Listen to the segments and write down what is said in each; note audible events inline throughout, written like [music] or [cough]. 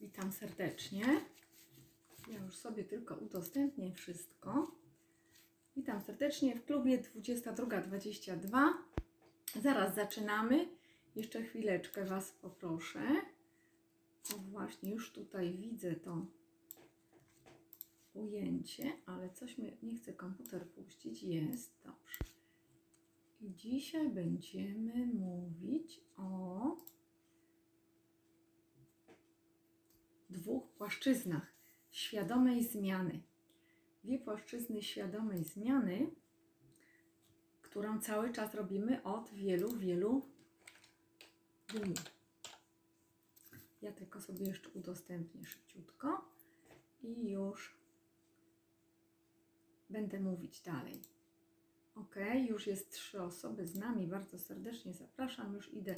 Witam serdecznie. Ja już sobie tylko udostępnię wszystko. Witam serdecznie w klubie 22.22. Zaraz zaczynamy. Jeszcze chwileczkę Was poproszę. O właśnie, już tutaj widzę to ujęcie, ale coś mnie nie chce komputer puścić. Jest, dobrze. I dzisiaj będziemy mówić o dwóch płaszczyznach świadomej zmiany. Dwie płaszczyzny świadomej zmiany, którą cały czas robimy od wielu, wielu dni. Ja tylko sobie jeszcze udostępnię szybciutko i już będę mówić dalej. Ok, już jest trzy osoby z nami. Bardzo serdecznie zapraszam. Już idę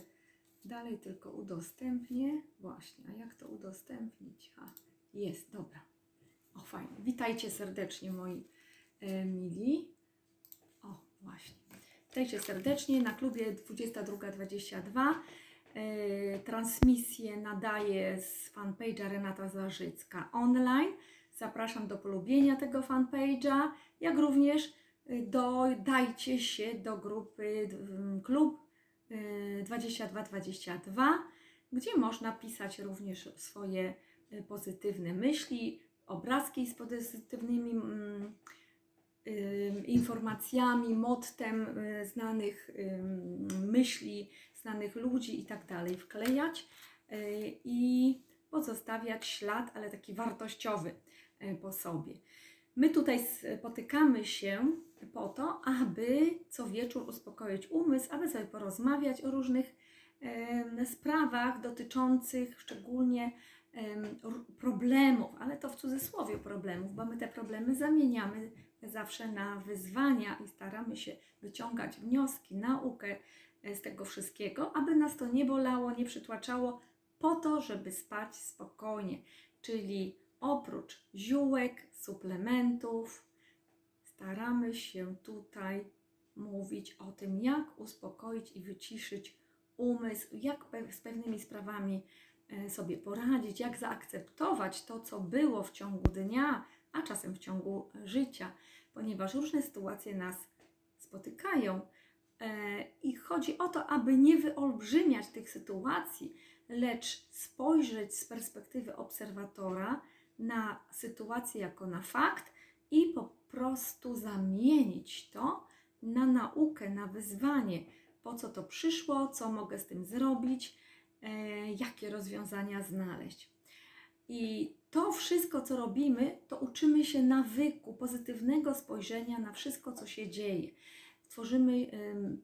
dalej, tylko udostępnię. Właśnie, a jak to udostępnić? A, jest, dobra. O, fajnie. Witajcie serdecznie, moi e, mili. O, właśnie. Witajcie serdecznie na klubie 22.22. E, transmisję nadaję z fanpage'a Renata Zarzycka online. Zapraszam do polubienia tego fanpage'a, jak również y, dodajcie się do grupy klub 2222, gdzie można pisać również swoje y, pozytywne myśli, obrazki z pozytywnymi mm, y, informacjami, mottem y, znanych y, myśli, znanych ludzi i tak dalej wklejać y, i pozostawiać ślad, ale taki wartościowy y, po sobie. My tutaj spotykamy się po to, aby co wieczór uspokoić umysł, aby sobie porozmawiać o różnych sprawach dotyczących szczególnie problemów, ale to w cudzysłowie problemów, bo my te problemy zamieniamy zawsze na wyzwania i staramy się wyciągać wnioski, naukę e, z tego wszystkiego, aby nas to nie bolało, nie przytłaczało, po to, żeby spać spokojnie. Czyli oprócz ziółek, suplementów, staramy się tutaj mówić o tym, jak uspokoić i wyciszyć umysł, jak z pewnymi sprawami e, sobie poradzić, jak zaakceptować to, co było w ciągu dnia, a czasem w ciągu życia, ponieważ różne sytuacje nas spotykają. E, I chodzi o to, aby nie wyolbrzymiać tych sytuacji, lecz spojrzeć z perspektywy obserwatora na sytuację jako na fakt i po prostu zamienić to na naukę, na wyzwanie, po co to przyszło, co mogę z tym zrobić, e, jakie rozwiązania znaleźć. I to wszystko, co robimy, to uczymy się nawyku, pozytywnego spojrzenia na wszystko, co się dzieje. Tworzymy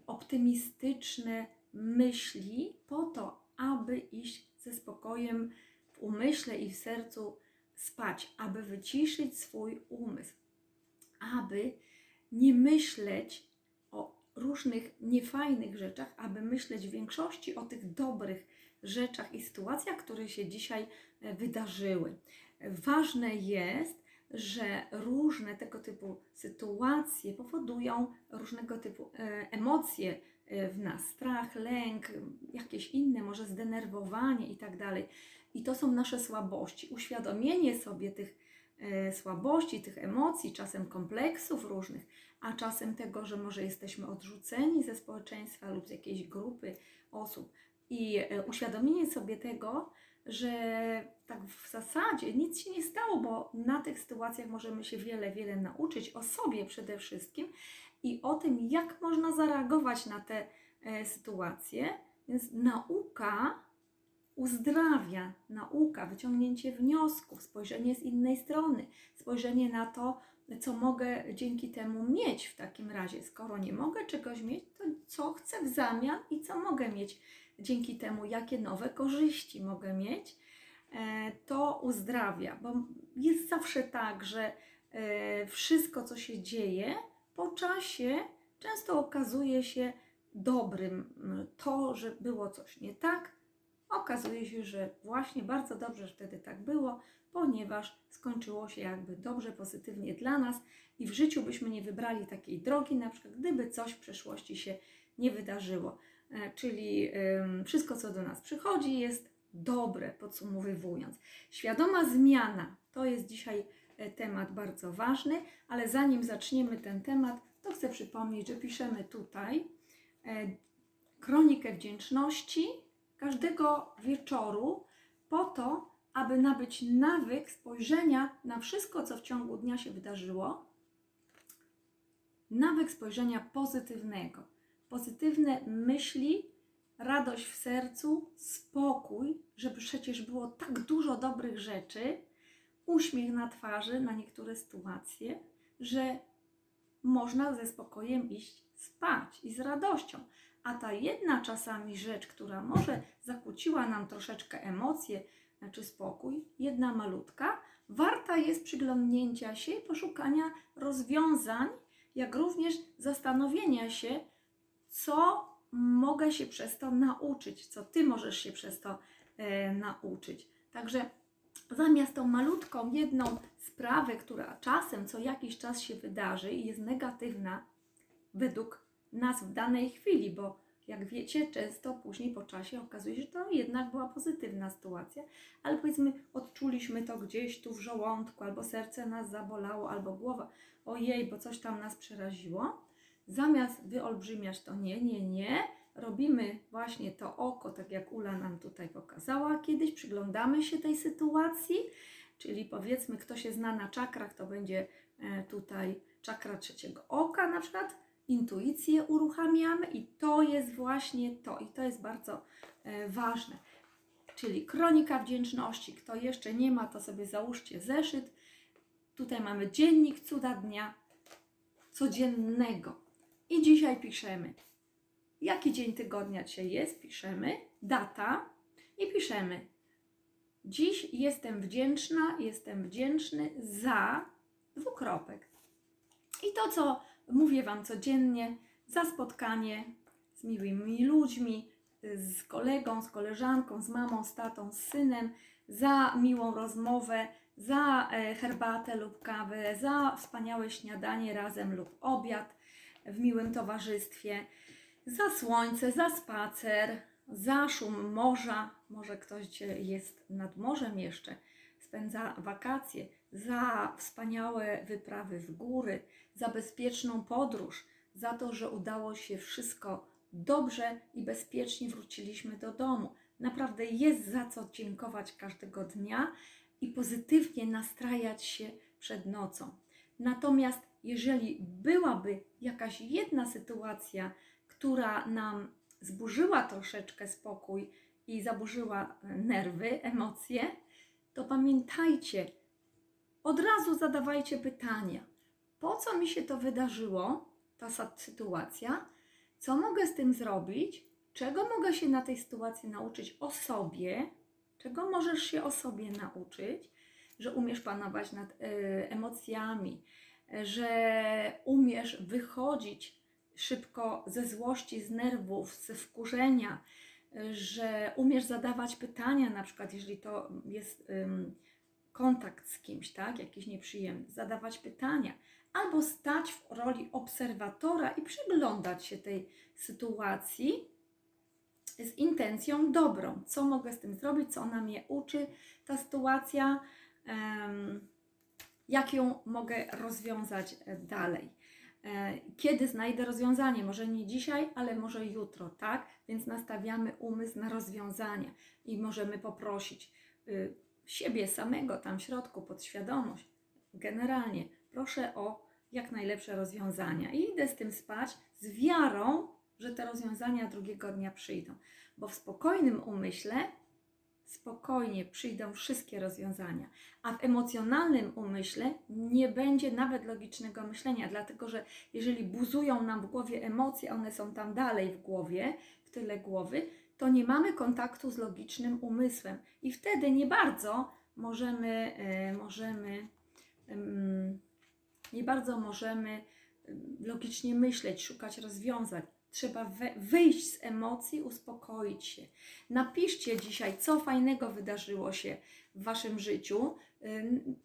optymistyczne myśli po to, aby iść ze spokojem w umyśle i w sercu spać, aby wyciszyć swój umysł, aby nie myśleć o różnych niefajnych rzeczach, aby myśleć w większości o tych dobrych rzeczach i sytuacjach, które się dzisiaj e, wydarzyły. Ważne jest, że różne tego typu sytuacje powodują różnego typu e, emocje e, w nas, strach, lęk, jakieś inne, może zdenerwowanie i tak dalej. I to są nasze słabości. Uświadomienie sobie tych słabości, tych emocji, czasem kompleksów różnych, a czasem tego, że może jesteśmy odrzuceni ze społeczeństwa lub z jakiejś grupy osób. I e, uświadomienie sobie tego, że tak w zasadzie nic się nie stało, bo na tych sytuacjach możemy się wiele, wiele nauczyć o sobie przede wszystkim i o tym, jak można zareagować na te e, sytuacje. Więc nauka uzdrawia, nauka, wyciągnięcie wniosków, spojrzenie z innej strony, spojrzenie na to, co mogę dzięki temu mieć w takim razie. Skoro nie mogę czegoś mieć, to co chcę w zamian i co mogę mieć dzięki temu, jakie nowe korzyści mogę mieć, e, to uzdrawia, bo jest zawsze tak, że e, wszystko, co się dzieje, po czasie często okazuje się dobrym. To, że było coś nie tak, okazuje się, że właśnie bardzo dobrze wtedy tak było, ponieważ skończyło się jakby dobrze, pozytywnie dla nas i w życiu byśmy nie wybrali takiej drogi, na przykład gdyby coś w przeszłości się nie wydarzyło. E, Czyli wszystko, co do nas przychodzi, jest dobre, podsumowując. Świadoma zmiana to jest dzisiaj e, temat bardzo ważny, ale zanim zaczniemy ten temat, to chcę przypomnieć, że piszemy tutaj e, kronikę wdzięczności każdego wieczoru po to, aby nabyć nawyk spojrzenia na wszystko, co w ciągu dnia się wydarzyło, nawyk spojrzenia pozytywnego. Pozytywne myśli, radość w sercu, spokój, żeby przecież było tak dużo dobrych rzeczy, uśmiech na twarzy na niektóre sytuacje, że można ze spokojem iść spać i z radością. A ta jedna czasami rzecz, która może zakłóciła nam troszeczkę emocje czy spokój, jedna malutka, warta jest przyglądnięcia się i poszukania rozwiązań, jak również zastanowienia się, co mogę się przez to nauczyć, co ty możesz się przez to e, nauczyć. Także zamiast tą malutką jedną sprawę, która czasem co jakiś czas się wydarzy i jest negatywna według nas w danej chwili, bo jak wiecie, często później po czasie okazuje się, że to jednak była pozytywna sytuacja, ale powiedzmy, odczuliśmy to gdzieś tu w żołądku, albo serce nas zabolało, albo głowa, ojej, bo coś tam nas przeraziło. Zamiast wyolbrzymiać to nie, nie, nie, robimy właśnie to oko, tak jak Ula nam tutaj pokazała. Kiedyś, przyglądamy się tej sytuacji, czyli powiedzmy, kto się zna na czakrach, to będzie e, tutaj czakra trzeciego oka na przykład, intuicję uruchamiamy i to jest właśnie to i to jest bardzo e, ważne. Czyli kronika wdzięczności. Kto jeszcze nie ma, to sobie załóżcie zeszyt. Tutaj mamy dziennik cuda dnia codziennego. I dzisiaj piszemy, jaki dzień tygodnia dzisiaj jest, piszemy, data i piszemy. Dziś jestem wdzięczna, jestem wdzięczny za dwukropek. I to, co mówię Wam codziennie, za spotkanie z miłymi ludźmi, z kolegą, z koleżanką, z mamą, z tatą, z synem, za miłą rozmowę, za e, herbatę lub kawę, za wspaniałe śniadanie razem lub obiad, w miłym towarzystwie, za słońce, za spacer, za szum morza. Może ktoś jest nad morzem jeszcze, spędza wakacje, za wspaniałe wyprawy w góry, za bezpieczną podróż, za to, że udało się wszystko dobrze i bezpiecznie wróciliśmy do domu. Naprawdę jest za co dziękować każdego dnia i pozytywnie nastrajać się przed nocą. Natomiast jeżeli byłaby jakaś jedna sytuacja, która nam zburzyła troszeczkę spokój i zaburzyła nerwy, emocje, to pamiętajcie, od razu zadawajcie pytania: po co mi się to wydarzyło, ta sytuacja, co mogę z tym zrobić, czego mogę się na tej sytuacji nauczyć o sobie, czego możesz się o sobie nauczyć, że umiesz panować nad y, emocjami, że umiesz wychodzić szybko ze złości, z nerwów, ze wkurzenia, że umiesz zadawać pytania, na przykład jeżeli to jest kontakt z kimś, tak, jakiś nieprzyjemny, zadawać pytania, albo stać w roli obserwatora i przyglądać się tej sytuacji z intencją dobrą. Co mogę z tym zrobić, co ona mnie uczy, ta sytuacja. Jak ją mogę rozwiązać e, dalej. E, kiedy znajdę rozwiązanie? Może nie dzisiaj, ale może jutro, tak? Więc nastawiamy umysł na rozwiązania i możemy poprosić y, siebie samego tam w środku, podświadomość. Generalnie proszę o jak najlepsze rozwiązania i idę z tym spać z wiarą, że te rozwiązania drugiego dnia przyjdą, bo w spokojnym umyśle spokojnie przyjdą wszystkie rozwiązania, a w emocjonalnym umyśle nie będzie nawet logicznego myślenia, dlatego że jeżeli buzują nam w głowie emocje, one są tam dalej w głowie, w tyle głowy, to nie mamy kontaktu z logicznym umysłem i wtedy nie bardzo możemy, e, możemy nie bardzo możemy logicznie myśleć, szukać rozwiązań. Trzeba wyjść z emocji, uspokoić się. Napiszcie dzisiaj, co fajnego wydarzyło się w Waszym życiu.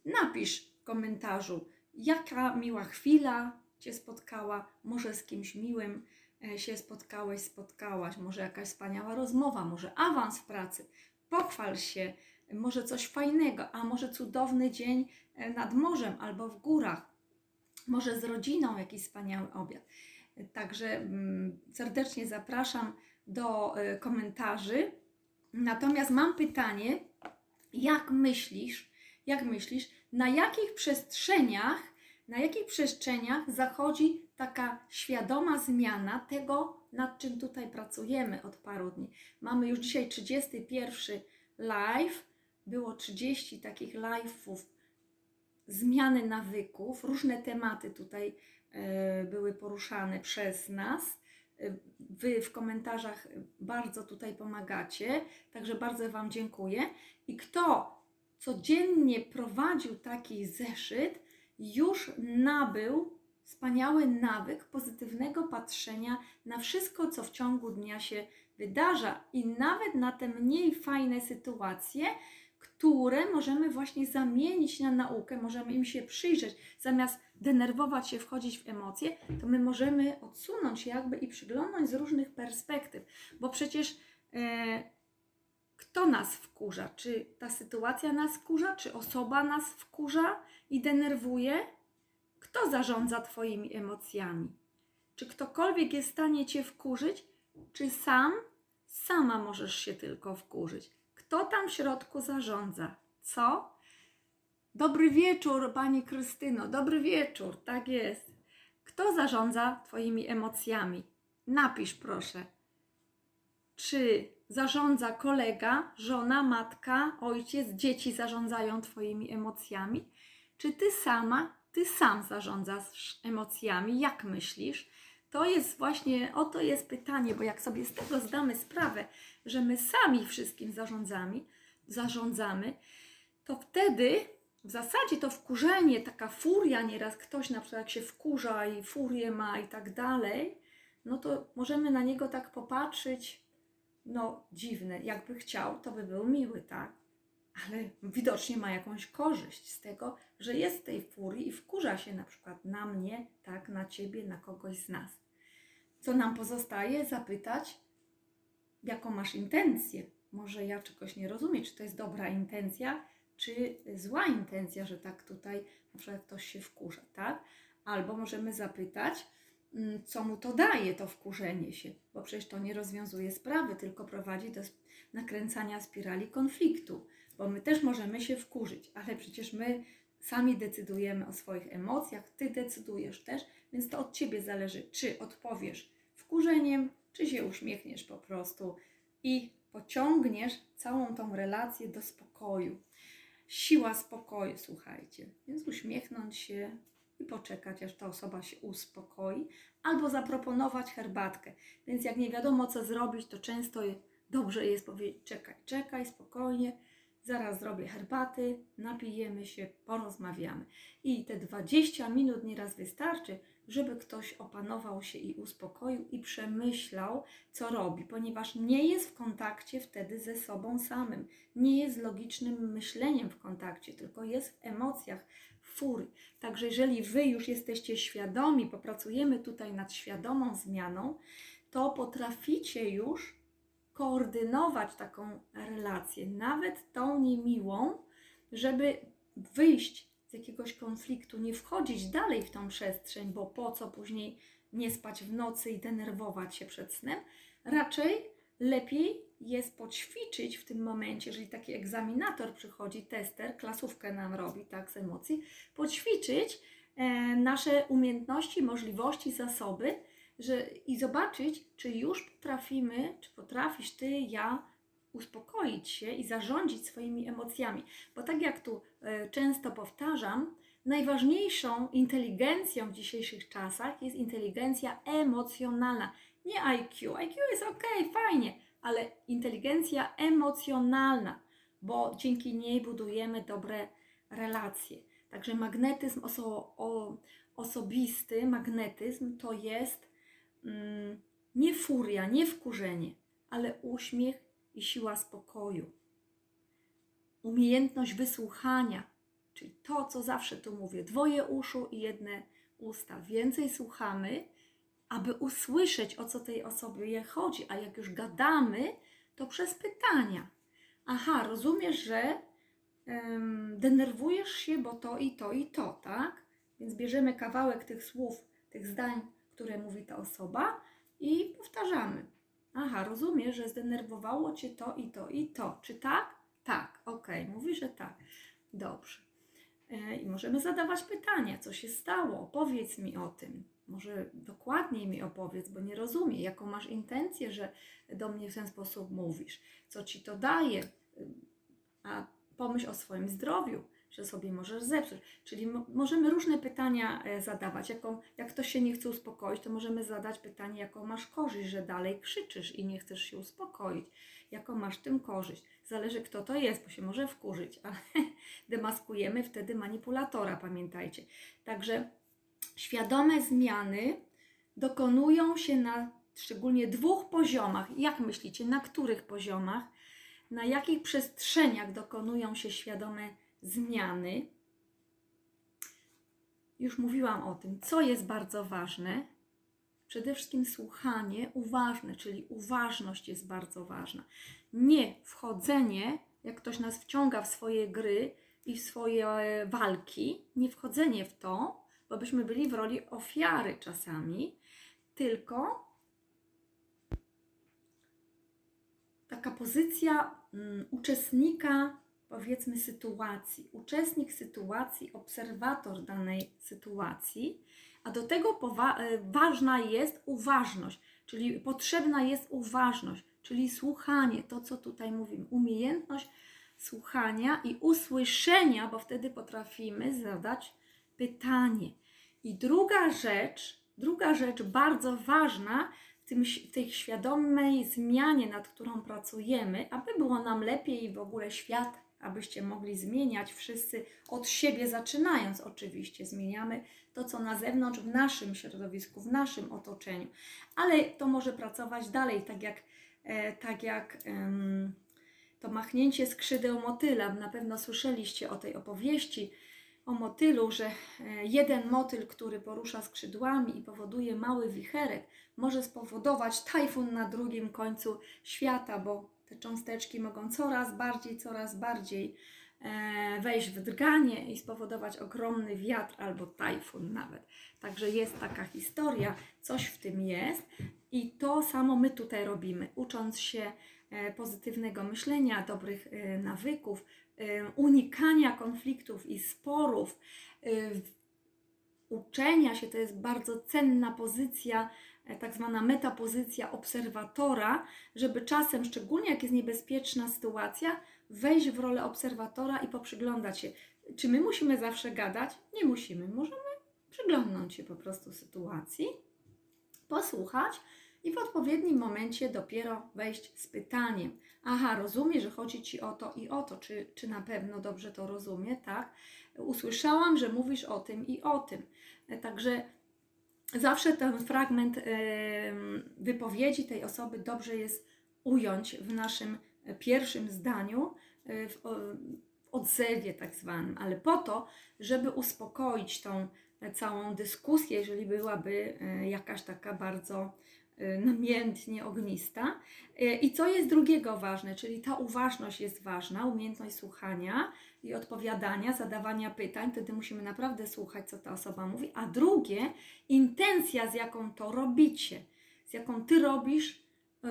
Napisz w komentarzu, jaka miła chwila Cię spotkała, może z kimś miłym e, się spotkałeś, spotkałaś, może jakaś wspaniała rozmowa, może awans w pracy. pochwal się, może coś fajnego, a może cudowny dzień e, nad morzem albo w górach, może z rodziną jakiś wspaniały obiad. Także mm, serdecznie zapraszam do e, komentarzy. Natomiast mam pytanie, jak myślisz, jak myślisz, na jakich przestrzeniach, na jakich przestrzeniach zachodzi taka świadoma zmiana tego, nad czym tutaj pracujemy od paru dni. Mamy już dzisiaj 31 live, było 30 takich live'ów zmiany nawyków, różne tematy tutaj były poruszane przez nas. E, wy w komentarzach bardzo tutaj pomagacie, także bardzo Wam dziękuję. I kto codziennie prowadził taki zeszyt, już nabył wspaniały nawyk pozytywnego patrzenia na wszystko, co w ciągu dnia się wydarza i nawet na te mniej fajne sytuacje, które możemy właśnie zamienić na naukę, możemy im się przyjrzeć. Zamiast denerwować się, wchodzić w emocje, to my możemy odsunąć jakby i przyglądać z różnych perspektyw, bo przecież e, kto nas wkurza? Czy ta sytuacja nas wkurza? Czy osoba nas wkurza i denerwuje? Kto zarządza Twoimi emocjami? Czy ktokolwiek jest w stanie Cię wkurzyć, czy sam, sama możesz się tylko wkurzyć? Kto tam w środku zarządza? Co? Dobry wieczór, Pani Krystyno, dobry wieczór, tak jest. Kto zarządza Twoimi emocjami? Napisz proszę. Czy zarządza kolega, żona, matka, ojciec, dzieci zarządzają Twoimi emocjami? Czy Ty sama, Ty sam zarządzasz emocjami? Jak myślisz? To jest właśnie, oto jest pytanie, bo jak sobie z tego zdamy sprawę, że my sami wszystkim zarządzamy, zarządzamy, to wtedy w zasadzie to wkurzenie, taka furia, nieraz ktoś na przykład jak się wkurza i furię ma i tak dalej, no to możemy na niego tak popatrzeć, no dziwne, jakby chciał, to by był miły, tak? Ale widocznie ma jakąś korzyść z tego, że jest tej furii i wkurza się na przykład na mnie, tak, na ciebie, na kogoś z nas. Co nam pozostaje? Zapytać, jaką masz intencję. Może ja czegoś nie rozumiem, czy to jest dobra intencja, czy zła intencja, że tak tutaj na przykład ktoś się wkurza, tak? Albo możemy zapytać, mm, co mu to daje, to wkurzenie się, bo przecież to nie rozwiązuje sprawy, tylko prowadzi do nakręcania spirali konfliktu, bo my też możemy się wkurzyć, ale przecież my sami decydujemy o swoich emocjach, ty decydujesz też, więc to od ciebie zależy, czy odpowiesz wkurzeniem, czy się uśmiechniesz po prostu i pociągniesz całą tą relację do spokoju. Siła spokoju, słuchajcie. Więc uśmiechnąć się i poczekać, aż ta osoba się uspokoi, albo zaproponować herbatkę. Więc jak nie wiadomo, co zrobić, to często dobrze jest powiedzieć: czekaj, czekaj, spokojnie, zaraz zrobię herbaty, napijemy się, porozmawiamy. I te 20 minut nieraz wystarczy, żeby ktoś opanował się i uspokoił i przemyślał, co robi, ponieważ nie jest w kontakcie wtedy ze sobą samym, nie jest logicznym myśleniem w kontakcie, tylko jest w emocjach, w furii. Także jeżeli Wy już jesteście świadomi, popracujemy tutaj nad świadomą zmianą, to potraficie już koordynować taką relację, nawet tą niemiłą, żeby wyjść z jakiegoś konfliktu, nie wchodzić dalej w tą przestrzeń, bo po co później nie spać w nocy i denerwować się przed snem. Raczej lepiej jest poćwiczyć w tym momencie, jeżeli taki egzaminator przychodzi, tester, klasówkę nam robi, tak, z emocji, poćwiczyć e, nasze umiejętności, możliwości, zasoby że, i zobaczyć, czy już potrafimy, czy potrafisz ty, ja uspokoić się i zarządzić swoimi emocjami. Bo tak jak tu e, często powtarzam, najważniejszą inteligencją w dzisiejszych czasach jest inteligencja emocjonalna. Nie IQ. IQ jest ok, fajnie, ale inteligencja emocjonalna, bo dzięki niej budujemy dobre relacje. Także magnetyzm oso o, osobisty, magnetyzm to jest mm, nie furia, nie wkurzenie, ale uśmiech i siła spokoju. Umiejętność wysłuchania, czyli to, co zawsze tu mówię, dwoje uszu i jedne usta. Więcej słuchamy, aby usłyszeć, o co tej osobie chodzi, a jak już gadamy, to przez pytania. aha, rozumiesz, że em, denerwujesz się, bo to i to i to, tak? Więc bierzemy kawałek tych słów, tych zdań, które mówi ta osoba i powtarzamy. Aha, rozumiesz, że zdenerwowało cię to i to i to. Czy tak? Tak, okej, mówi, że tak. Dobrze. E, I możemy zadawać pytania, co się stało, opowiedz mi o tym. Może dokładniej mi opowiedz, bo nie rozumiem, jaką masz intencję, że do mnie w ten sposób mówisz, co ci to daje, a pomyśl o swoim zdrowiu, że sobie możesz zepsuć. Czyli mo- możemy różne pytania e, zadawać. Jaką, jak ktoś się nie chce uspokoić, to możemy zadać pytanie, jaką masz korzyść, że dalej krzyczysz i nie chcesz się uspokoić. Jaką masz tym korzyść. Zależy kto to jest, bo się może wkurzyć, ale [laughs] demaskujemy wtedy manipulatora, pamiętajcie. Także świadome zmiany dokonują się na szczególnie dwóch poziomach. Jak myślicie, na których poziomach? Na jakich przestrzeniach dokonują się świadome zmiany? Już mówiłam o tym, co jest bardzo ważne. Przede wszystkim słuchanie uważne, czyli uważność jest bardzo ważna. Nie wchodzenie, jak ktoś nas wciąga w swoje gry i w swoje walki, nie wchodzenie w to, bo byśmy byli w roli ofiary czasami, tylko taka pozycja mm, uczestnika, powiedzmy, sytuacji. Uczestnik sytuacji, obserwator danej sytuacji, a do tego e, ważna jest uważność, czyli potrzebna jest uważność, czyli słuchanie, to co tutaj mówimy, umiejętność słuchania i usłyszenia, bo wtedy potrafimy zadać pytanie. I druga rzecz, druga rzecz bardzo ważna w tej świadomej zmianie, nad którą pracujemy, aby było nam lepiej i w ogóle świat, abyście mogli zmieniać wszyscy od siebie, zaczynając oczywiście. Zmieniamy to, co na zewnątrz, w naszym środowisku, w naszym otoczeniu, ale to może pracować dalej, tak jak, e, tak jak to machnięcie skrzydeł motyla. Na pewno słyszeliście o tej opowieści o motylu, że e, jeden motyl, który porusza skrzydłami i powoduje mały wicherek, może spowodować tajfun na drugim końcu świata, bo te cząsteczki mogą coraz bardziej, coraz bardziej e, wejść w drganie i spowodować ogromny wiatr albo tajfun nawet. Także jest taka historia, coś w tym jest i to samo my tutaj robimy, ucząc się e, pozytywnego myślenia, dobrych e, nawyków, unikania konfliktów i sporów, uczenia się to jest bardzo cenna pozycja, tak zwana metapozycja obserwatora, żeby czasem, szczególnie jak jest niebezpieczna sytuacja, wejść w rolę obserwatora i poprzyglądać się. Czy my musimy zawsze gadać? Nie musimy. Możemy przyglądnąć się po prostu sytuacji, posłuchać i w odpowiednim momencie dopiero wejść z pytaniem. Aha, rozumie, że chodzi Ci o to i o to. Czy, czy na pewno dobrze to rozumie? Tak. Usłyszałam, że mówisz o tym i o tym. E, Także zawsze ten fragment wypowiedzi tej osoby dobrze jest ująć w naszym pierwszym zdaniu, e, w odzewie tak zwanym, ale po to, żeby uspokoić tą e, całą dyskusję, jeżeli byłaby e, jakaś taka bardzo e, namiętnie ognista. E, I co jest drugiego ważne, czyli ta uważność jest ważna, umiejętność słuchania i odpowiadania, zadawania pytań, wtedy musimy naprawdę słuchać, co ta osoba mówi. A drugie, intencja, z jaką to robicie, z jaką ty robisz e,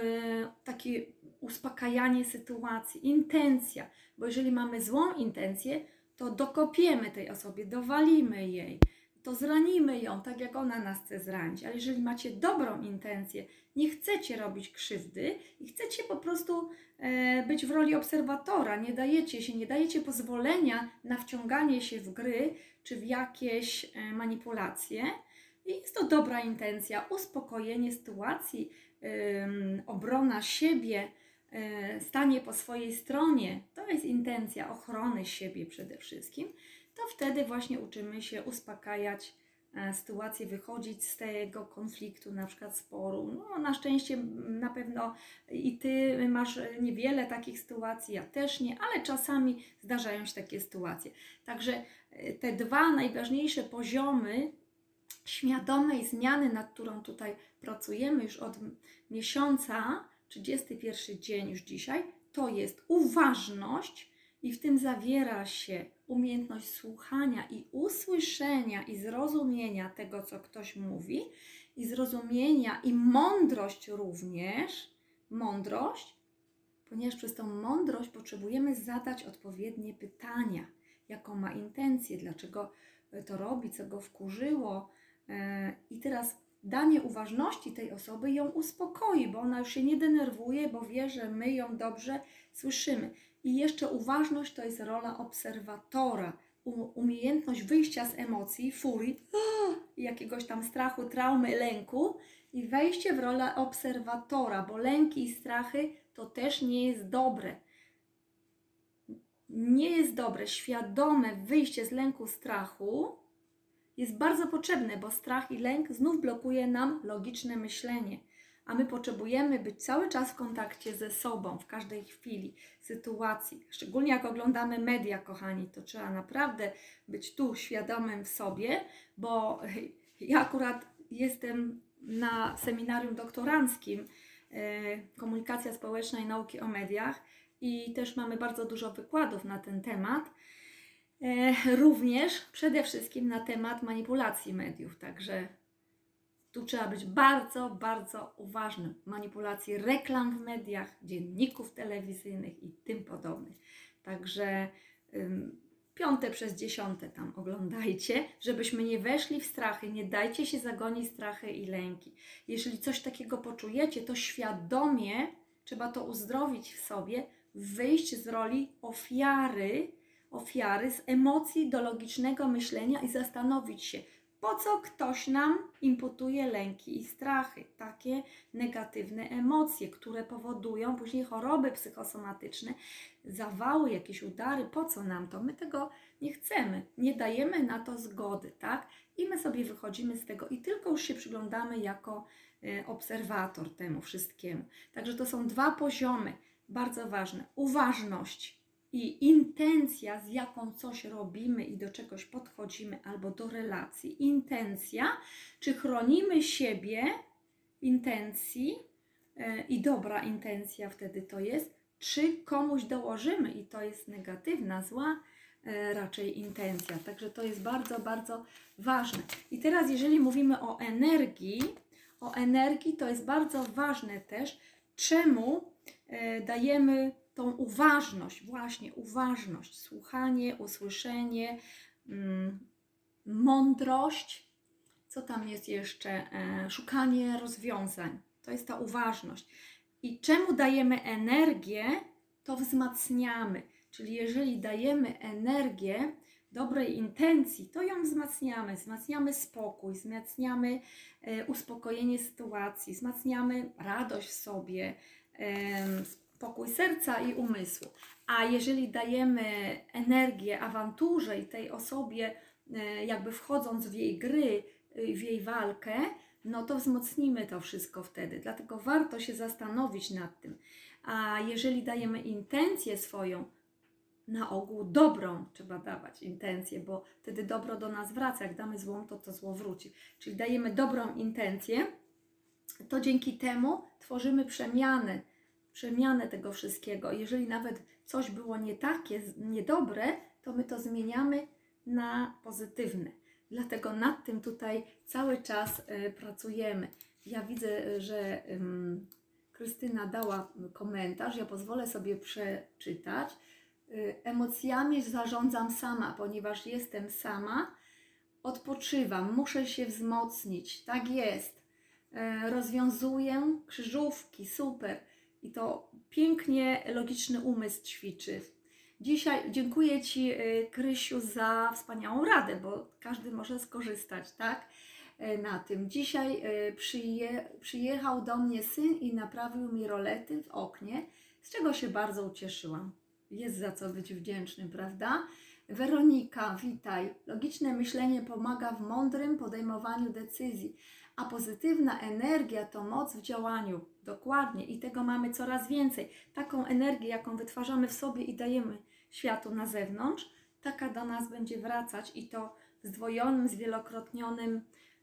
takie uspokajanie sytuacji, intencja, bo jeżeli mamy złą intencję, to dokopiemy tej osobie, dowalimy jej, to zranimy ją, tak jak ona nas chce zranić. Ale jeżeli macie dobrą intencję, nie chcecie robić krzywdy i chcecie po prostu e, być w roli obserwatora, nie dajecie się, nie dajecie pozwolenia na wciąganie się w gry czy w jakieś e, manipulacje. I jest to dobra intencja, uspokojenie sytuacji, ym, obrona siebie, y, stanie po swojej stronie. To jest intencja ochrony siebie przede wszystkim. To wtedy właśnie uczymy się uspokajać e, sytuację, wychodzić z tego konfliktu, na przykład sporu. No, na szczęście na pewno i ty masz niewiele takich sytuacji, ja też nie, ale czasami zdarzają się takie sytuacje. Także e, te dwa najważniejsze poziomy świadomej zmiany, nad którą tutaj pracujemy już od miesiąca, 31 dzień już dzisiaj, to jest uważność i w tym zawiera się umiejętność słuchania i usłyszenia i zrozumienia tego, co ktoś mówi, i zrozumienia i mądrość również, mądrość, ponieważ przez tą mądrość potrzebujemy zadać odpowiednie pytania, jaką ma intencję, dlaczego to robi, co go wkurzyło. E, I teraz danie uważności tej osoby ją uspokoi, bo ona już się nie denerwuje, bo wie, że my ją dobrze słyszymy. I jeszcze uważność to jest rola obserwatora, umiejętność wyjścia z emocji, furii, jakiegoś tam strachu, traumy, lęku i wejście w rolę obserwatora, bo lęki i strachy to też nie jest dobre. Nie jest dobre. Świadome wyjście z lęku, strachu jest bardzo potrzebne, bo strach i lęk znów blokuje nam logiczne myślenie a my potrzebujemy być cały czas w kontakcie ze sobą, w każdej chwili, sytuacji. Szczególnie jak oglądamy media, kochani, to trzeba naprawdę być tu świadomym w sobie, bo [laughs] ja akurat jestem na seminarium doktoranckim e, Komunikacja Społeczna i Nauki o Mediach i też mamy bardzo dużo wykładów na ten temat. E, również przede wszystkim na temat manipulacji mediów, także tu trzeba być bardzo, bardzo uważnym. Manipulacji reklam w mediach, dzienników telewizyjnych i tym podobnych. Także ym, piąte przez dziesiąte tam oglądajcie, żebyśmy nie weszli w strachy, nie dajcie się zagonić strachy i lęki. Jeżeli coś takiego poczujecie, to świadomie trzeba to uzdrowić w sobie, wyjść z roli ofiary, ofiary z emocji do logicznego myślenia i zastanowić się, po co ktoś nam imputuje lęki i strachy, takie negatywne emocje, które powodują później choroby psychosomatyczne, zawały, jakieś udary, po co nam to? My tego nie chcemy, nie dajemy na to zgody, tak? I my sobie wychodzimy z tego i tylko już się przyglądamy jako e, obserwator temu wszystkiemu. Także to są dwa poziomy bardzo ważne. Uważność i intencja, z jaką coś robimy i do czegoś podchodzimy, albo do relacji, intencja, czy chronimy siebie intencji yy, i dobra intencja wtedy to jest, czy komuś dołożymy i to jest negatywna, zła yy, raczej intencja. Także to jest bardzo, bardzo ważne. I teraz, jeżeli mówimy o energii, o energii to jest bardzo ważne też, czemu yy, dajemy tą uważność, właśnie uważność, słuchanie, usłyszenie, mm, mądrość, co tam jest jeszcze, e, szukanie rozwiązań. To jest ta uważność. I czemu dajemy energię, to wzmacniamy. Czyli jeżeli dajemy energię dobrej intencji, to ją wzmacniamy. Wzmacniamy spokój, wzmacniamy e, uspokojenie sytuacji, wzmacniamy radość w sobie, pokój serca i umysłu. A jeżeli dajemy energię awanturze i tej osobie, e, jakby wchodząc w jej gry, e, w jej walkę, no to wzmocnimy to wszystko wtedy. Dlatego warto się zastanowić nad tym. A jeżeli dajemy intencję swoją, na ogół dobrą trzeba dawać intencję, bo wtedy dobro do nas wraca. Jak damy złą, to to zło wróci. Czyli dajemy dobrą intencję, to dzięki temu tworzymy przemiany przemianę tego wszystkiego. Jeżeli nawet coś było nie takie, niedobre, to my to zmieniamy na pozytywne. Dlatego nad tym tutaj cały czas y, pracujemy. Ja widzę, że y, Krystyna dała komentarz, ja pozwolę sobie przeczytać. Y, emocjami zarządzam sama, ponieważ jestem sama, odpoczywam, muszę się wzmocnić. Tak jest. Rozwiązuję krzyżówki, super i to pięknie logiczny umysł ćwiczy. Dzisiaj dziękuję Ci, y, Krysiu, za wspaniałą radę, bo każdy może skorzystać, tak? Y, na tym. Dzisiaj y, przyje, przyjechał do mnie syn i naprawił mi rolety w oknie, z czego się bardzo ucieszyłam. Jest za co być wdzięcznym, prawda? Weronika, witaj. Logiczne myślenie pomaga w mądrym podejmowaniu decyzji a pozytywna energia to moc w działaniu. Dokładnie i tego mamy coraz więcej. Taką energię, jaką wytwarzamy w sobie i dajemy światu na zewnątrz, taka do nas będzie wracać i to w zdwojonym, zwielokrotnionym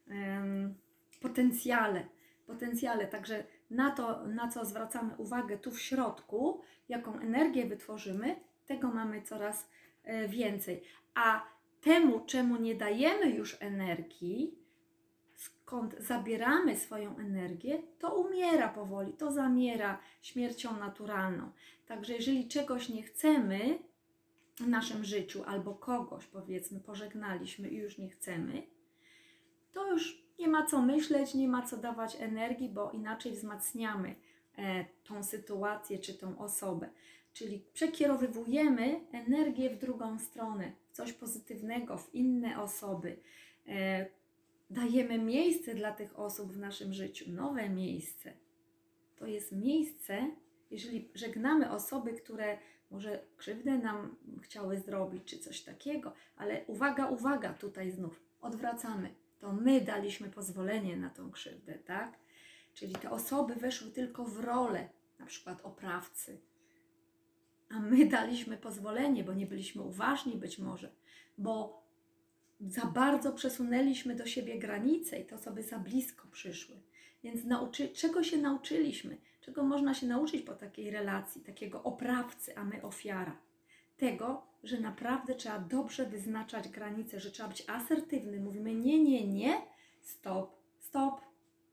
um, potencjale. potencjale. Także na to, na co zwracamy uwagę tu w środku, jaką energię wytworzymy, tego mamy coraz e, więcej. A temu, czemu nie dajemy już energii, skąd zabieramy swoją energię, to umiera powoli, to zamiera śmiercią naturalną. Także jeżeli czegoś nie chcemy w naszym życiu, albo kogoś powiedzmy pożegnaliśmy i już nie chcemy, to już nie ma co myśleć, nie ma co dawać energii, bo inaczej wzmacniamy e, tą sytuację czy tą osobę. Czyli przekierowywujemy energię w drugą stronę, w coś pozytywnego, w inne osoby. Dajemy miejsce dla tych osób w naszym życiu, nowe miejsce. To jest miejsce, jeżeli żegnamy osoby, które może krzywdę nam chciały zrobić, czy coś takiego, ale uwaga, uwaga, tutaj znów odwracamy. To my daliśmy pozwolenie na tą krzywdę, tak? Czyli te osoby weszły tylko w rolę, na przykład oprawcy, a my daliśmy pozwolenie, bo nie byliśmy uważni być może, bo za bardzo przesunęliśmy do siebie granice i te osoby za blisko przyszły. Więc nauczy, czego się nauczyliśmy? Czego można się nauczyć po takiej relacji, takiego oprawcy, a my ofiara? Tego, że naprawdę trzeba dobrze wyznaczać granice, że trzeba być asertywny. Mówimy nie, nie, nie, stop, stop,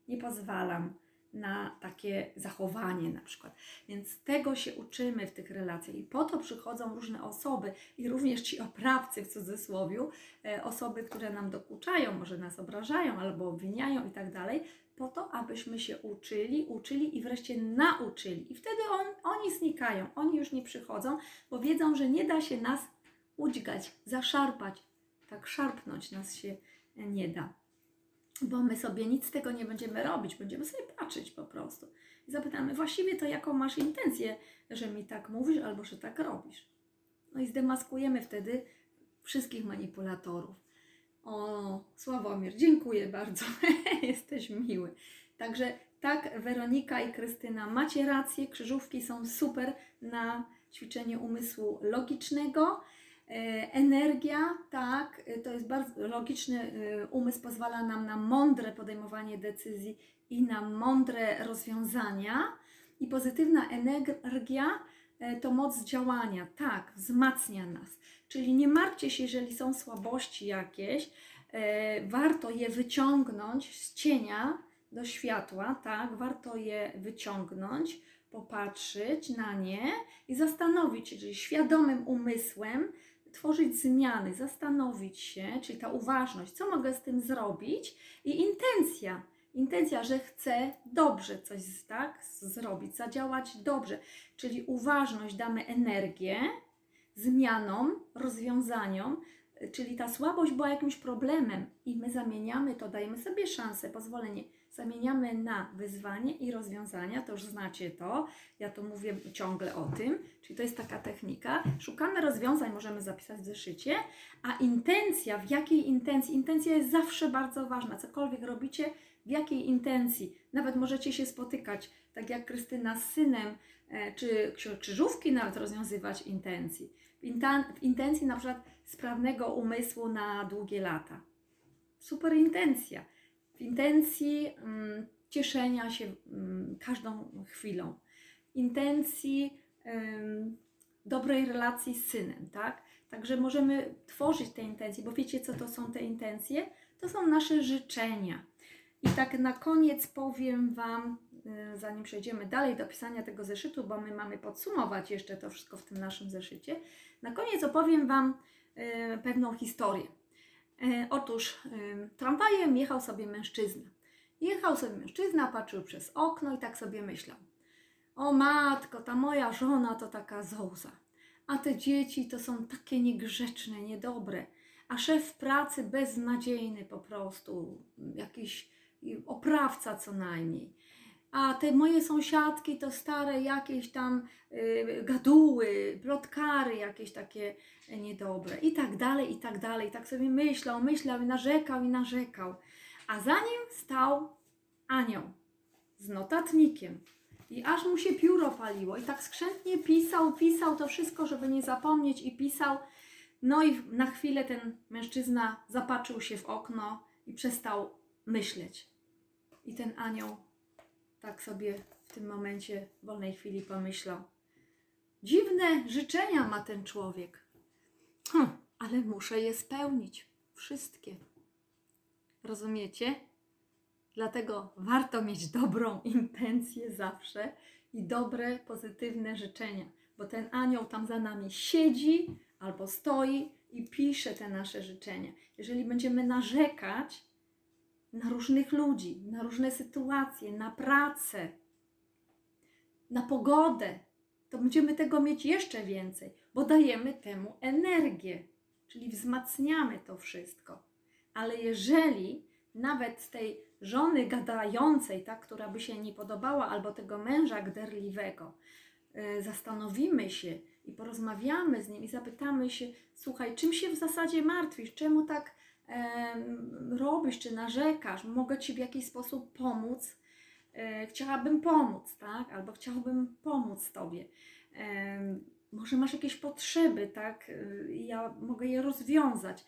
nie pozwalam na takie zachowanie na przykład. Więc tego się uczymy w tych relacjach i po to przychodzą różne osoby i również ci oprawcy w cudzysłowie, e, osoby, które nam dokuczają, może nas obrażają albo obwiniają i tak dalej, po to, abyśmy się uczyli, uczyli i wreszcie nauczyli. I wtedy on, oni znikają, oni już nie przychodzą, bo wiedzą, że nie da się nas udźgać, zaszarpać, tak szarpnąć nas się nie da bo my sobie nic z tego nie będziemy robić, będziemy sobie patrzeć po prostu. I zapytamy, właściwie to jaką masz intencję, że mi tak mówisz albo że tak robisz. No i zdemaskujemy wtedy wszystkich manipulatorów. O, Sławomir, dziękuję bardzo, [laughs] jesteś miły. Także tak, Weronika i Krystyna, macie rację, krzyżówki są super na ćwiczenie umysłu logicznego. E, energia, tak, e, to jest bardzo logiczny e, umysł, pozwala nam na mądre podejmowanie decyzji i na mądre rozwiązania. I pozytywna energia to moc działania, tak, wzmacnia nas. Czyli nie martwcie się, jeżeli są słabości jakieś, warto je wyciągnąć z cienia do światła, tak, warto je wyciągnąć, popatrzeć na nie i zastanowić czyli świadomym umysłem tworzyć zmiany, zastanowić się, czyli ta uważność, co mogę z tym zrobić i intencja. Intencja, że chcę dobrze coś tak, zrobić, zadziałać dobrze, czyli uważność, damy energię zmianom, rozwiązaniom, czyli ta słabość była jakimś problemem i my zamieniamy to, dajemy sobie szansę, pozwolenie zamieniamy na wyzwanie i rozwiązania, to już znacie to, ja to mówię ciągle o tym, czyli to jest taka technika. Szukamy rozwiązań, możemy zapisać w zeszycie, a intencja, w jakiej intencji? Intencja jest zawsze bardzo ważna, cokolwiek robicie, w jakiej intencji. Nawet możecie się spotykać, tak jak Krystyna z synem, e, czy krzyżówki nawet rozwiązywać intencji. W, intencji na przykład sprawnego umysłu na długie lata. Super intencja w intencji um, cieszenia się um, każdą chwilą, intencji dobrej relacji z synem, tak? Także możemy tworzyć te intencje, bo wiecie, co to są te intencje? To są nasze życzenia. I tak na koniec powiem Wam, y, zanim przejdziemy dalej do pisania tego zeszytu, bo my mamy podsumować jeszcze to wszystko w tym naszym zeszycie, na koniec opowiem Wam y, pewną historię. E, otóż tramwajem jechał sobie mężczyzna. Jechał sobie mężczyzna, patrzył przez okno i tak sobie myślał. O matko, ta moja żona to taka zołza, a te dzieci to są takie niegrzeczne, niedobre, a szef pracy beznadziejny po prostu, jakiś oprawca co najmniej a te moje sąsiadki to stare jakieś tam y, gaduły, plotkary jakieś takie niedobre i tak dalej, i tak dalej. Tak sobie myślał, myślał i narzekał i narzekał. A za nim stał anioł z notatnikiem. I aż mu się pióro paliło. I tak skrzętnie pisał, pisał to wszystko, żeby nie zapomnieć i pisał. No i na chwilę ten mężczyzna zapatrzył się w okno i przestał myśleć. I ten anioł tak sobie w tym momencie, w wolnej chwili pomyślał. Dziwne życzenia ma ten człowiek. Hm, ale muszę je spełnić. Wszystkie. Rozumiecie? Dlatego warto mieć dobrą intencję zawsze i dobre, pozytywne życzenia, bo ten anioł tam za nami siedzi albo stoi i pisze te nasze życzenia. Jeżeli będziemy narzekać na różnych ludzi, na różne sytuacje, na pracę, na pogodę, to będziemy tego mieć jeszcze więcej, bo dajemy temu energię, czyli wzmacniamy to wszystko. Ale jeżeli nawet tej żony gadającej, tak, która by się nie podobała, albo tego męża gderliwego, yy, zastanowimy się i porozmawiamy z nim i zapytamy się, słuchaj, czym się w zasadzie martwisz, czemu tak robisz, czy narzekasz, mogę Ci w jakiś sposób pomóc, yy, chciałabym pomóc, tak, albo chciałbym pomóc Tobie. Może masz jakieś potrzeby, tak? Ja mogę je rozwiązać.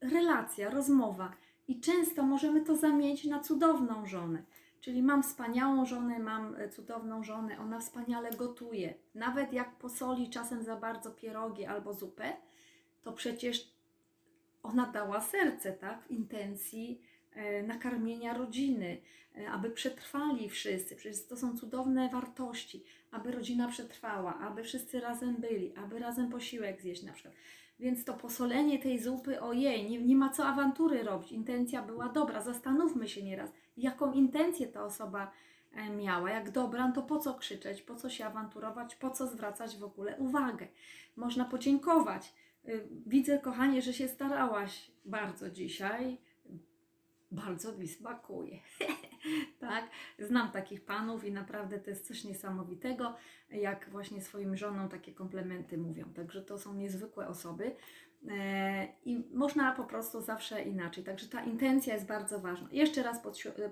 Relacja, rozmowa i często możemy to zamienić na cudowną żonę. Czyli mam wspaniałą żonę, mam e, cudowną żonę, ona wspaniale gotuje. Nawet jak posoli czasem za bardzo pierogi albo zupę, to przecież ona dała serce, tak? W intencji e, nakarmienia rodziny, e, aby przetrwali wszyscy. Przecież to są cudowne wartości, aby rodzina przetrwała, aby wszyscy razem byli, aby razem posiłek zjeść na przykład. Więc to posolenie tej zupy, ojej, nie, nie ma co awantury robić. Intencja była dobra. Zastanówmy się nieraz, jaką intencję ta osoba e, miała. Jak dobra, to po co krzyczeć, po co się awanturować, po co zwracać w ogóle uwagę. Można podziękować. Y, widzę, kochanie, że się starałaś bardzo dzisiaj. Bardzo mi smakuje. [laughs] tak? Znam takich panów i naprawdę to jest coś niesamowitego, jak właśnie swoim żonom takie komplementy mówią. Także to są niezwykłe osoby. E, I można po prostu zawsze inaczej. Także ta intencja jest bardzo ważna. Jeszcze raz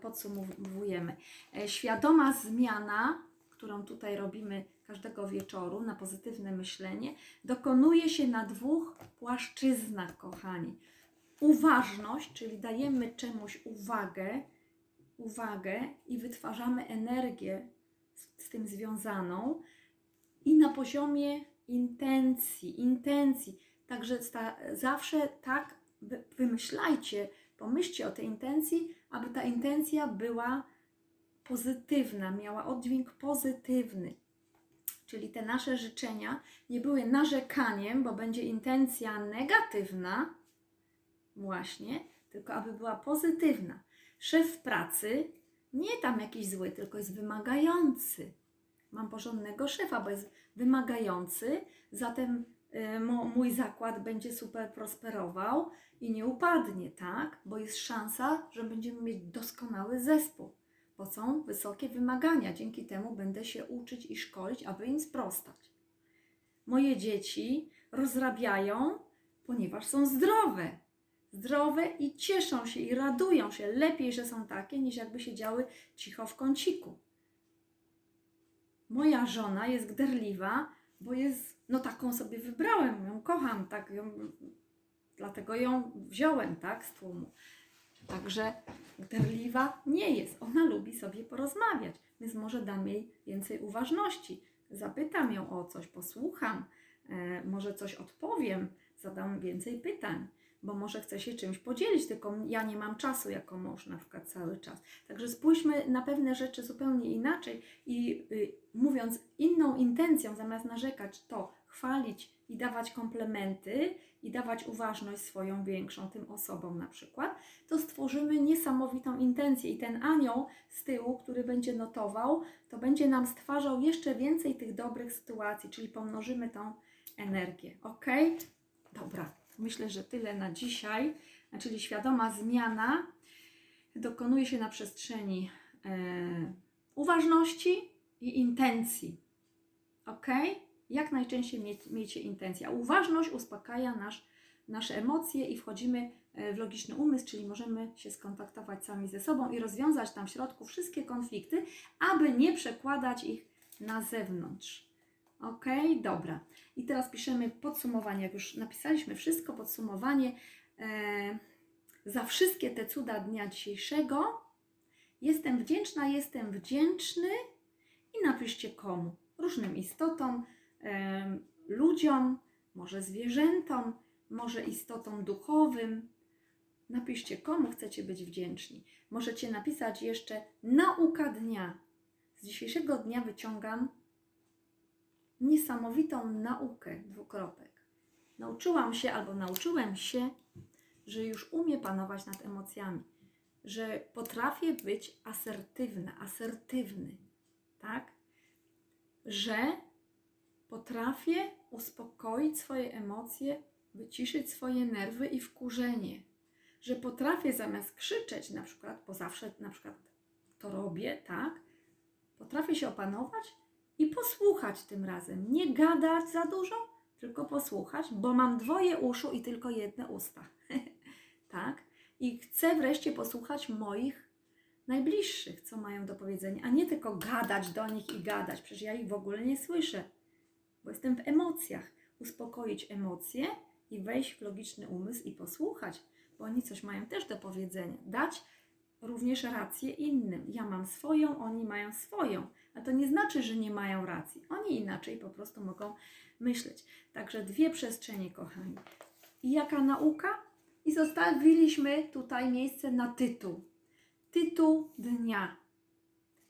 podsumowujemy. E, świadoma zmiana, którą tutaj robimy każdego wieczoru na pozytywne myślenie, dokonuje się na dwóch płaszczyznach, kochani. Uważność, czyli dajemy czemuś uwagę, uwagę i wytwarzamy energię z, z tym związaną i na poziomie intencji, intencji. Także sta, zawsze tak wymyślajcie, pomyślcie o tej intencji, aby ta intencja była pozytywna, miała oddźwięk pozytywny. Czyli te nasze życzenia nie były narzekaniem, bo będzie intencja negatywna, właśnie, tylko aby była pozytywna. Szef pracy nie tam jakiś zły, tylko jest wymagający. Mam porządnego szefa, bo jest wymagający, zatem y, mój zakład będzie super prosperował i nie upadnie, tak? Bo jest szansa, że będziemy mieć doskonały zespół, bo są wysokie wymagania. Dzięki temu będę się uczyć i szkolić, aby im sprostać. Moje dzieci rozrabiają, ponieważ są zdrowe zdrowe i cieszą się i radują się. Lepiej, że są takie, niż jakby siedziały cicho w kąciku. Moja żona jest gderliwa, bo jest, no taką sobie wybrałem, ją kocham, tak, ją, dlatego ją wziąłem, tak, z tłumu. Także gderliwa nie jest, ona lubi sobie porozmawiać, więc może dam jej więcej uważności. Zapytam ją o coś, posłucham, e, może coś odpowiem, zadam więcej pytań bo może chce się czymś podzielić, tylko ja nie mam czasu jako mąż na przykład cały czas. Także spójrzmy na pewne rzeczy zupełnie inaczej i y, mówiąc inną intencją, zamiast narzekać, to chwalić i dawać komplementy i dawać uważność swoją większą tym osobom na przykład, to stworzymy niesamowitą intencję i ten anioł z tyłu, który będzie notował, to będzie nam stwarzał jeszcze więcej tych dobrych sytuacji, czyli pomnożymy tą energię. Ok? Dobra, Myślę, że tyle na dzisiaj, czyli świadoma zmiana dokonuje się na przestrzeni e, uważności i intencji. Ok? Jak najczęściej mieć, miejcie intencję. Uważność uspokaja nasz, nasze emocje i wchodzimy e, w logiczny umysł, czyli możemy się skontaktować sami ze sobą i rozwiązać tam w środku wszystkie konflikty, aby nie przekładać ich na zewnątrz. Ok, dobra. I teraz piszemy podsumowanie. Jak już napisaliśmy wszystko, podsumowanie. E, za wszystkie te cuda dnia dzisiejszego Jestem wdzięczna, jestem wdzięczny i napiszcie komu. Różnym istotom, em, ludziom, może zwierzętom, może istotom duchowym. Napiszcie komu chcecie być wdzięczni. Możecie napisać jeszcze nauka dnia. Z dzisiejszego dnia wyciągam niesamowitą naukę, dwukropek. Nauczyłam się albo nauczyłem się, że już umiem panować nad emocjami, że potrafię być asertywna, asertywny, tak? Że potrafię uspokoić swoje emocje, wyciszyć swoje nerwy i wkurzenie, że potrafię zamiast krzyczeć na przykład, bo zawsze na przykład to robię, tak? Potrafię się opanować i posłuchać tym razem. Nie gadać za dużo, tylko posłuchać, bo mam dwoje uszu i tylko jedne usta. [laughs] tak? I chcę wreszcie posłuchać moich najbliższych, co mają do powiedzenia, a nie tylko gadać do nich i gadać. Przecież ja ich w ogóle nie słyszę, bo jestem w emocjach. Uspokoić emocje i wejść w logiczny umysł i posłuchać, bo oni coś mają też do powiedzenia. Dać również rację innym. Ja mam swoją, oni mają swoją. A to nie znaczy, że nie mają racji. Oni inaczej po prostu mogą myśleć. Także dwie przestrzenie, kochani. I jaka nauka? I zostawiliśmy tutaj miejsce na tytuł. Tytuł dnia.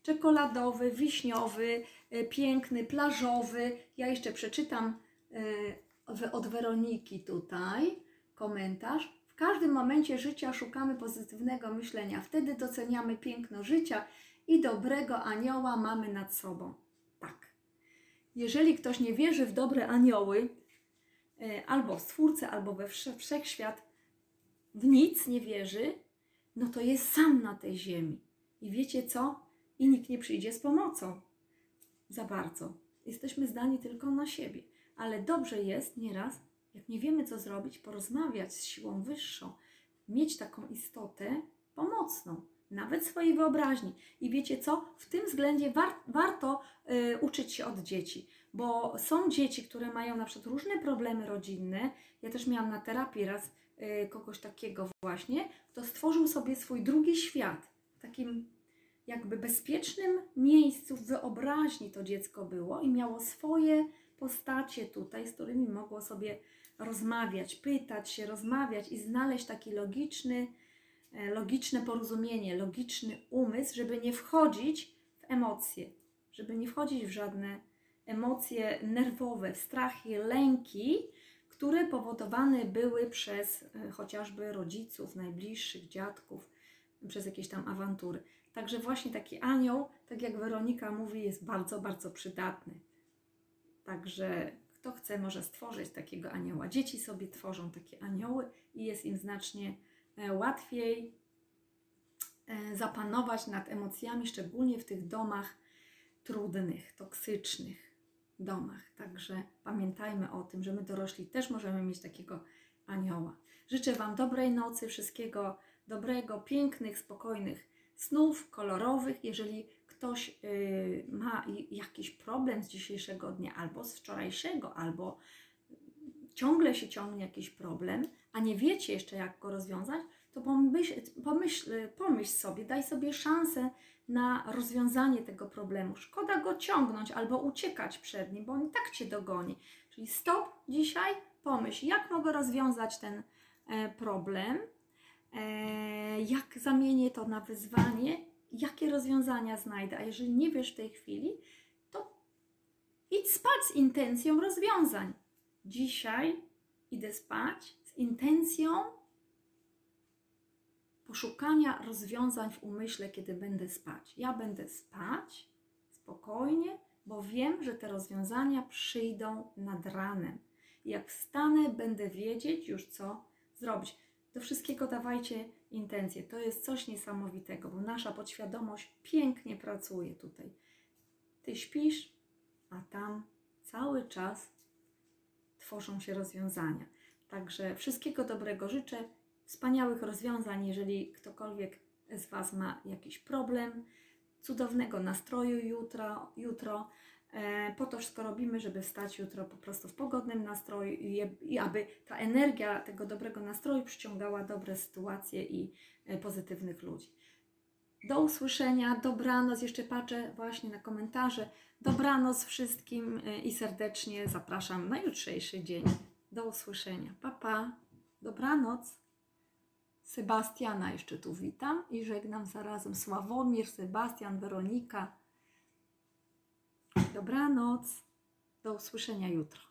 Czekoladowy, wiśniowy, y, piękny, plażowy. Ja jeszcze przeczytam y, od Weroniki tutaj komentarz. W każdym momencie życia szukamy pozytywnego myślenia. Wtedy doceniamy piękno życia i dobrego anioła mamy nad sobą. Tak. Jeżeli ktoś nie wierzy w dobre anioły, y, albo w Stwórcę, albo we wszechświat, w nic nie wierzy, no to jest sam na tej ziemi. I wiecie co? I nikt nie przyjdzie z pomocą. Za bardzo. Jesteśmy zdani tylko na siebie. Ale dobrze jest nieraz, jak nie wiemy, co zrobić, porozmawiać z siłą wyższą, mieć taką istotę pomocną, nawet swojej wyobraźni. I wiecie co? W tym względzie war warto y, uczyć się od dzieci, bo są dzieci, które mają na przykład różne problemy rodzinne. Ja też miałam na terapii raz y, kogoś takiego właśnie, kto stworzył sobie swój drugi świat, takim jakby bezpiecznym miejscu w wyobraźni to dziecko było i miało swoje postacie tutaj, z którymi mogło sobie rozmawiać, pytać się, rozmawiać i znaleźć taki logiczny, e, logiczne porozumienie, logiczny umysł, żeby nie wchodzić w emocje, żeby nie wchodzić w żadne emocje nerwowe, strachy, lęki, które powodowane były przez e, chociażby rodziców, najbliższych, dziadków, przez jakieś tam awantury. Także właśnie taki anioł, tak jak Weronika mówi, jest bardzo, bardzo przydatny. Także kto chce, może stworzyć takiego anioła. Dzieci sobie tworzą takie anioły i jest im znacznie e, łatwiej e, zapanować nad emocjami, szczególnie w tych domach trudnych, toksycznych domach. Także pamiętajmy o tym, że my dorośli też możemy mieć takiego anioła. Życzę Wam dobrej nocy, wszystkiego dobrego, pięknych, spokojnych snów kolorowych. Jeżeli ktoś y, ma jakiś problem z dzisiejszego dnia, albo z wczorajszego, albo ciągle się ciągnie jakiś problem, a nie wiecie jeszcze, jak go rozwiązać, to pomyśl, pomyśl, pomyśl sobie, daj sobie szansę na rozwiązanie tego problemu. Szkoda go ciągnąć albo uciekać przed nim, bo on i tak cię dogoni. Czyli stop dzisiaj, pomyśl, jak mogę rozwiązać ten e, problem, e, jak zamienię to na wyzwanie jakie rozwiązania znajdę. A jeżeli nie wiesz w tej chwili, to idź spać z intencją rozwiązań. Dzisiaj idę spać z intencją poszukania rozwiązań w umyśle, kiedy będę spać. Ja będę spać spokojnie, bo wiem, że te rozwiązania przyjdą nad ranem. Jak wstanę, będę wiedzieć już, co zrobić. Do wszystkiego dawajcie intencje. To jest coś niesamowitego, bo nasza podświadomość pięknie pracuje tutaj. Ty śpisz, a tam cały czas tworzą się rozwiązania. Także wszystkiego dobrego życzę, wspaniałych rozwiązań, jeżeli ktokolwiek z Was ma jakiś problem, cudownego nastroju jutro, jutro po to wszystko robimy, żeby wstać jutro po prostu w pogodnym nastroju i, i aby ta energia tego dobrego nastroju przyciągała dobre sytuacje i e, pozytywnych ludzi. Do usłyszenia, dobranoc. Jeszcze patrzę właśnie na komentarze. Dobranoc wszystkim y, i serdecznie zapraszam na jutrzejszy dzień. Do usłyszenia. Pa, pa. Dobranoc. Sebastiana jeszcze tu witam i żegnam zarazem. Sławomir, Sebastian, Weronika. Dobranoc. Do usłyszenia jutro.